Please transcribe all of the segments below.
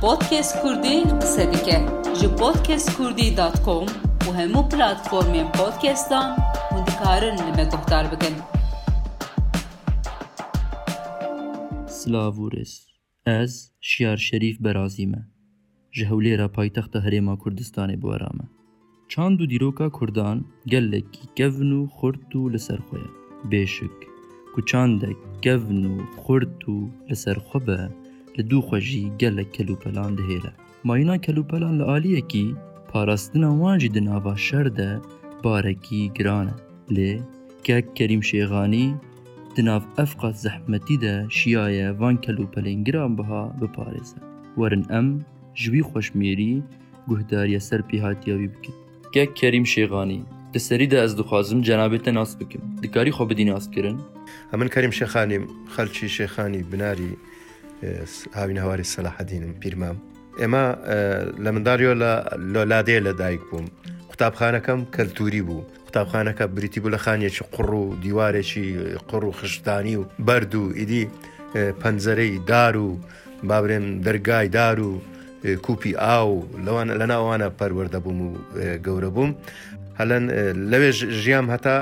پودکیست کردی سدیکه جو پودکیست کردی داتکوم و همون پلاتفورمی پودکیستان مندکارن نمیتوکتر بگم سلاوریس از شیار شریف برازیمه جهولی را پایتخت هریما ایما کردستانی بورامه چاند و دیروکا کردان گلکی گونو و خوردتو لسرخوه بشک که چند گفن و لە دوو کلو گەلە ده دەهێرە ماینا کەلوپەلان کی عالیەکی پاراستنە وانجی دناوا شرده بارکی گرانه لێ که کریم شێغانی دناو ئەفقات زحمتی ده شیایە وان کەلوپەلین گران بەها بپارێزە وەرن ئەم ژوی خۆشمێری گوهداریە سەر کریم شیخانی گەک ده از دو خوازم دخوازم جەنابێتە ناس بکن دکاری خۆ بدی ناسکردن ئەمن کەریم شێخانیم خەلکی شێخانی بناری ئاوین هەواری سەلاحەدینم پیرمام ئێمە لە منداریۆ لە لۆلادێ لە دایک بووم قوتابخانەکەم کەلتوری بوو قوتابخانەکە بریتی بوو لە خانێکی قڕ و دیوارێکی قڕ و خشتانی و بەرد و ئیدی پەنجەرەی دار و بابرێن دەرگای دار و کوپی ئاو لەوان لە ناوانە پەروەەردەبووم و گەورە بووم هەلەن لەوێ ژیام هەتا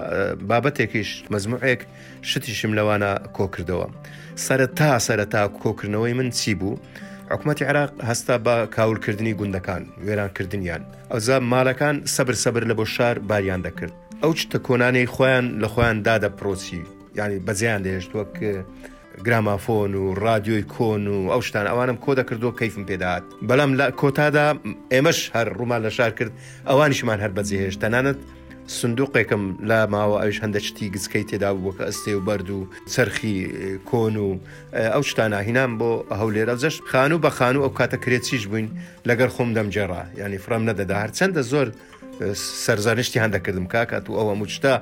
بابەتێکیش مەزموعێک شتیشم لەوانە کۆکردەوە سەرەتا سەرەتا کۆکردنەوەی من چی بوو؟ حکوومەتتی عراق هەستا بە کاولکردنی گوندەکان وێرانکردنیان ئەوزا ماڵەکان سەبر سەبر لە بۆ شار باریان دەکرد ئەو چتە کۆنانەی خۆیان لە خۆیان دادە پرۆسی ینی بەزیان دێشت وەک گرامافۆن و رادیۆی کۆن و ئەو شتان ئەوانم کۆ دەکردو کەیفم پێدات بەڵام لە کۆتادا ئێمەش هەر ڕوومان لە شار کرد ئەوانیشمان هەر بەجێهێش تەنانەت سندوقێکم لا ماوە ئەوش هەندە شتی گزکەی تێدا بووکە ئەستێ و بەرد و چرخی کۆن و ئەو شتانە هینام بۆ هەولێرە زەشت خان و بە خان و ئەو کاتە کرێتیش بووین لەگەر خۆم دەمجێڕا ینی فرام نەدەدا هەرچەندە زۆر سەرزانشتی هەندەکردم کاکات و ئەوە موچتا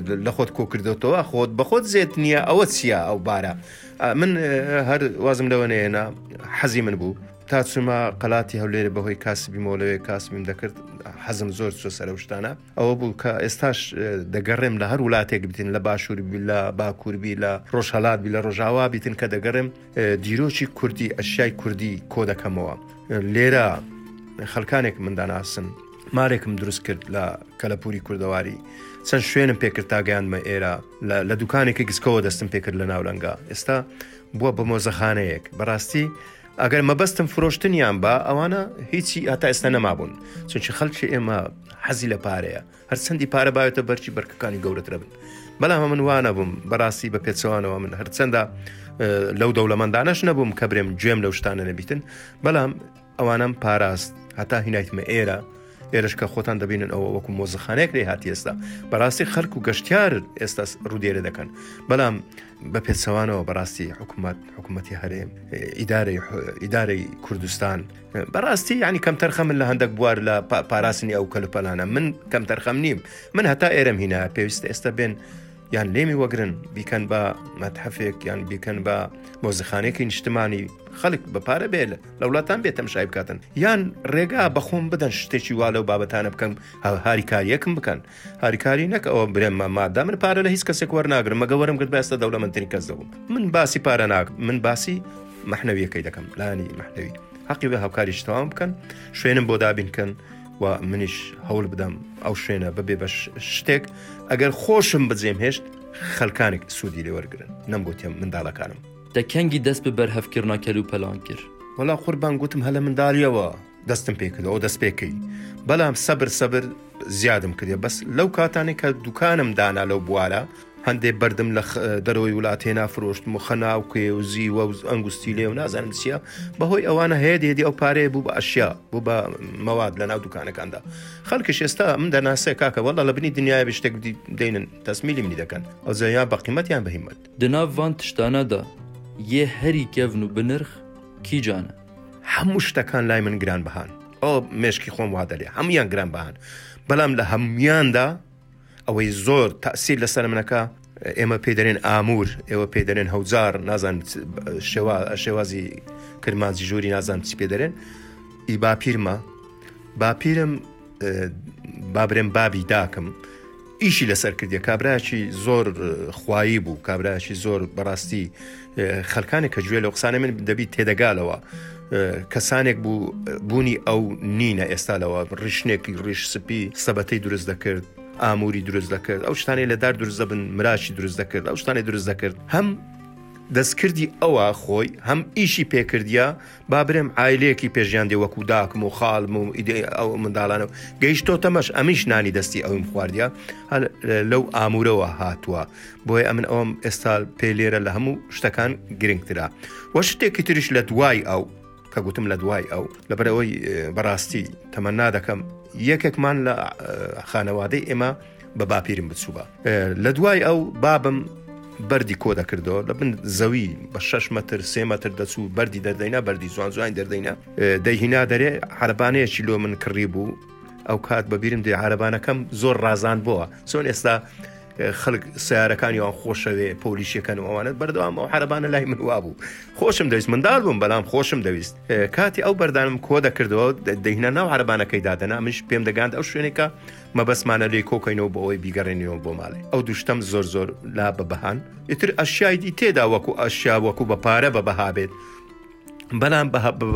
لە خۆت کۆکردەوەەوە خۆت بە خۆت زێت نییە ئەوە چییە ئەو بارە من هەر وازم لەوەنێنا حەزی من بوو تا چوومە قەلاتی هەولێرە بەهۆی کاسبی مۆلەوەی کاسبیم دەکرد حەزم زۆر چۆ سەرە شتانە ئەوە بوو کە ئێستاش دەگەڕێم لە هەر وڵاتێک بتین لە باشووربی لە باکووربی لە ڕۆژهڵاتبی لە ڕۆژاوا بتن کە دەگەڕێم دیرۆکی کوردی ئەشیای کوردی کۆ دەکەمەوە لێرە خەلکانێک منداناسن مارێکم دروست کرد لە کەلەپوری کوردەواری چەند شوێنم پێکرد تاگەیانمە ئێرە لە دوکانێکی گسکەوە دەستم پێکرد لە ناولەنگا ئێستا بووە بە مۆزەخانەیەک بەڕاستی ئەگەر مەبەستم فرۆشتنیان بە ئەوانە هیچی ئاتا ئێستا نەمابوون چونچی خەلکی ئێمە حەزی لە پارەیە هەر چەندی پارە باوێتە بەرچی بەرکەکانی گەورەترە بن بەڵام من وانە بووم بەڕاستی بە پێچوانەوە من هەرچەندە لەو دەوڵەمەندانەش نەبووم کە برێم گوێم لەو شتانە نەبیتن بەڵام ئەوانم پاراست هەتا هینایتمە ئێرە ئێرشکە خۆتان دەبینن ئەوە وەکو مۆزخانێک لێ هاتی ئێستا بەڕاستی خەرک و گەشتیار ئێستا ڕوودێرە دەکەن بەڵام بە پێچەوانەوە بەڕاستی حکوومەت حکوومەتتی هەرێم ئیدارەی کوردستان بەڕاستی ینی کەم تەرخە من لە هەندێک بوار لە پاراستنی ئەو کەلوپەلانە من کەم تەرخەم نیم من هەتا ئێرم هینە پێویست ئێستا بێن یان لێمی وەگرن بیکەن بە مەتحفێک یان بیکەن بە مۆزخانێکی نیشتمانی خەڵک بەپارە بێ لە وڵاتان بێتم شای بکاتن یان ڕێگا بەخۆم بدەن شتێکی وا لەو بابەتانە بکەم هاریکاریەکم بکەن هاریکاری نەک ئەوە برێممە مادا من پارە لە هیچ کەسێک وەرناگرم مەگەوەرم گرت بەێستا دەوڵەمەندترین کەس دەبووم من باسی پارە ناکم من باسی مەحنەویەکەی دەکەم لانی مەحنەوی حەقی بە هاوکاری شتەوام بکەن شوێنم بۆ دابینکەن و منیش هەول بدەم ئەو شوێنە ببێ بە شتێک ئەگەر خۆشم بجێم هێشت خەلکانێک سوودی لێوەرگن نەم بۆتیم منداڵەکانم دەکەنگی دەست بە بەرهەفکردنا کەل و پەلان کرد وەڵا قوربان گوتم هەلە منداریەوە دەستم پێکردەوە دەست پێکەی بەڵام سەبر سەبر زیادم کردێ بەس لەو کاتانێک کە دوکانم دانا لەو بوارە هەندێک بردم لە دەرەوەی وڵات هێنا فرۆشت و خەناو کوێ و زیوە و ئەنگستی لێ و نازانم چیە بەهۆی ئەوانە هەیە دێدی ئەو پارەیە بوو بە ئەشیا بوو بە مەواد لە ناو دوکانەکاندا خەڵکی شێستا من دەناسێ کاکە وەڵە لە بنی دنیای بشتێک دێنن تەسمیلی منی دەکەن ئەو زەیا بەقیمەتیان بەهیمەت دناوان تشتانەدا یە هەری کەڤن و بنرخ کیجانە هەموو شتەکان لای من گران بەهان ئەو مشکی خۆم وا دەرێ هەمویان گران بەهان بەڵام لە هەمویاندا ئەوەی زۆر تاسییر لەسەر منەکە ئێمە پێدەێن ئامور ئێوە پێدەێن هەوزار نازان شێوازی کرمانزی ژووری نازان چی پێدەێن ئی باپیرمە باپیرم بابرێن بابی داکم ئیشی لەسەر کردی کابراچی زۆر خوایی بوو کابراچی زۆر بەڕاستی خەکانی کە گوێ لە قسانە من دەبیت تێدەگالەوە کەسانێک بوو بوونی ئەو نینە ئێستالەوە ڕیشنێکی ڕیش سپی سەبەتەی دروست دەکرد ئاموری دروست دەکرد ئەو شتانی لەدار دروست دەبن مراشی دروست دەکرد ئەو شتانی دروست دەکرد هەم دەستکردی ئەوە خۆی هەم ئیشی پێکردیا بابرێم ئایلەیەکی پێژیاندێ وەکو داکم و خاڵم و ئەو منداڵانە و گەیشتۆتەمەش ئەمیش نانی دەستی ئەوم خواردیا لەو ئامورەوە هاتووە بۆیە ئەمن ئەوم ئێستا پێ لێرە لە هەموو شتەکان گرنگترا وە شتێکی تریش لە دوای ئەو کە گوتم لە دوای ئەو لەبەرەوەی بەڕاستی تەمەنا دەکەم یەکێکمان لە خانەوادەی ئێمە بە باپیرم بچووە لە دوای ئەو بابم بەری کۆ دەکردەوە لە بن زەوی بە 6 متر سێ متر دەچوو بەری دەردەینا بەری زوان زوان دەردەینا دەیهینا دەرێ حربانەیەکی لۆ من کڕی بوو ئەو کات بەبیرم دی عربانەکەم زۆر ڕزان بووە چۆن ئێستا خەک سیارەکانیان خۆشەوێ پۆلیشیەکەن ئەوانت بەردەوام ئەو حرەبانە لای منوا بوو خۆشم دەویست منداڵ بووم بەڵام خۆشم دەویست کاتی ئەو بەردانم کۆ دەکردەوە دەهینە ناو عربانەکەی دادەنا منش پێم دەگاند ئەو شوێنێکە مەبەسمانە لێ کۆکەینەوە بۆ ئەوی بیگەڕێنەوە بۆ ماڵێ ئەو دوشتم زۆر زۆر لا بە بەهان ئیتر ئەشایدی تێدا وەکو ئەشیا وەکو بە پارە بە بەها بێت بەڵام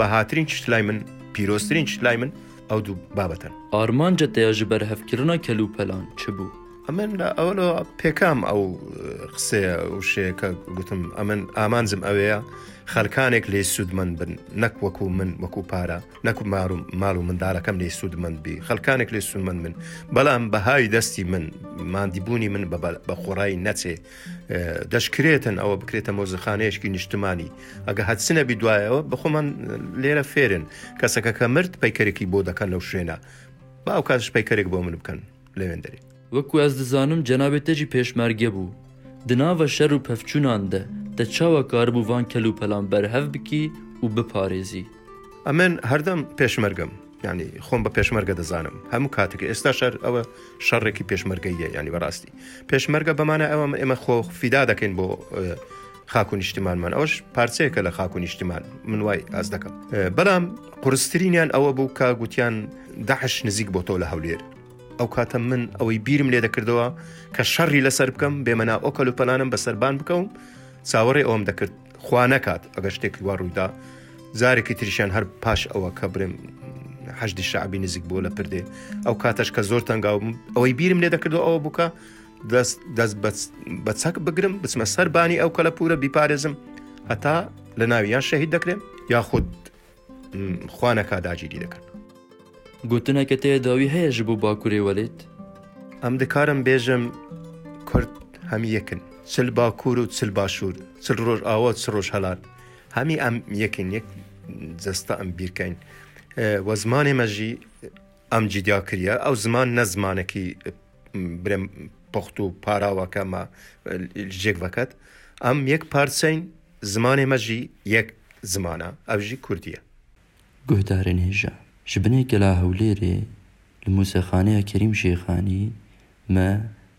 بەهاترین چ لای من پیرۆسترین چ لای من ئەو دوو بابەتەن ئارمانجە دەیاژ بەرهەفکردنە کەلوپەلان چ بوو؟ ئەمن لە ئەوەوە پێکام ئەو قسەیە و شەیەکە گوتم ئەمن ئامانزم ئەوەیە خەرکانێک لێ سوودمەند بن نەک وەکو من وەکو پارە نەکو ماڵ و مندارەکەم لێ سوودمەند بی خەلکانێک لێ سوودمەند من بەڵام بەهای دەستی من مادیبوونی من بە خۆڕایی نەچێ دەشکرێتن ئەوە بکرێتە مۆزخانەیەشکی نیشتمانی ئەگە هەتسنەبی دوایەوە بخۆمان لێرە فێرن کەسەکە کە مرد پەیکەرێکی بۆ دەکەن لەو شوێنە با ئەو کاتش پەیکەرێک بۆ من بکەن لەوێن دەری وەکو ئەس دەزانم جەنابێت تەجی پێشمەرگە بوو دناوە شەر و پەفچوونان دە دە چاوە کاربوو وان کەل و پەلام بەرهەف بکی و بپارێزی ئەمن هەردەم پێشمەرگم ینی خۆم بە پێشمەرگە دەزانم هەموو کاتێککە ئێستا شەر ئەوە شەڕێکی پێشمەرگەیە ینی بەڕاستی پێشمەرگە بەمانە ئەوەم ئێمە خۆ فیدا دەکەین بۆ خاک و نیشتیمانمان ئەوش پارچەیەکە لە خاک و نیشتیمان من وای ئاز دەکەم بەڵام قرسترینیان ئەوە بوو کە گوتیان داعش نزیک بۆ تۆ لە هەولێر ئەو کاتە من ئەوەی بیرم لێ دەکردەوە کە شەڕی لەسەر بکەم بێمەنا ئۆکەل و پەلانم بەسەربان بکەم چاوەڕێ ئەوم دەکرد خوا نەکات ئەگە شتێکی وا ڕوویدا زارێکی تریشان هەر پاش ئەوە کە برمهدی شعبی نزیک بۆ لە پردێ ئەو کاتەش کە زۆر تەنگاوم ئەوەی بیرم لێ دەکردەوە ئەوە بکە دەست بە چەک بگرم بچمە سەربانی ئەو کەلە پورە بیپارێزم هەتا لە ناویان شەهید دەکرێن یاخود خوانەکە داگیری دەکرد گوتنەکە تێداوی هەیە ژ بوو باکوورێ وەلێت ئەم دکارم بێژم کورد هەمی یەکن چل باکوور و چل باشوور چل ڕۆژ ئاوە چ ڕۆژ هەلار هەمی ئەم یەکن یەک جەستا ئەم بیرکەین وە زمانێ مەژی ئەم جیدیا کریە ئەو زمان نە زمانێکی برم پخت و پاراوەکەمە ژێکەکەت ئەم یەک پارچەین زمانێ مەژی یەک زمانە ئەوژی کوردیە گوهدارن هێژە جبنێکە لا هەولێرێ لە موسەخانەیە کەریم شێخانی مە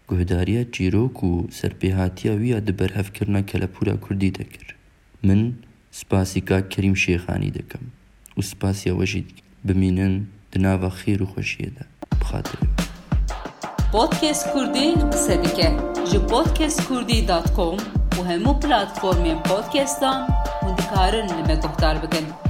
گوهداریە چیرۆک و سەرپێهاتیە ویە دەبەرهەفکردە کە لە پورە کوردی دەکرد من سپاسیکا کەریم شێخانی دەکەم و سپاسیەوەژی بمینن دناوە خیر و خۆشیەدا بخاتر پۆتکێس کوردی قسە دیکە ji پۆتکێس کوردی دات کۆم و هەموو پلتفۆرمێن پۆتکێستان و دکارن لەمە گوهدار بگەن.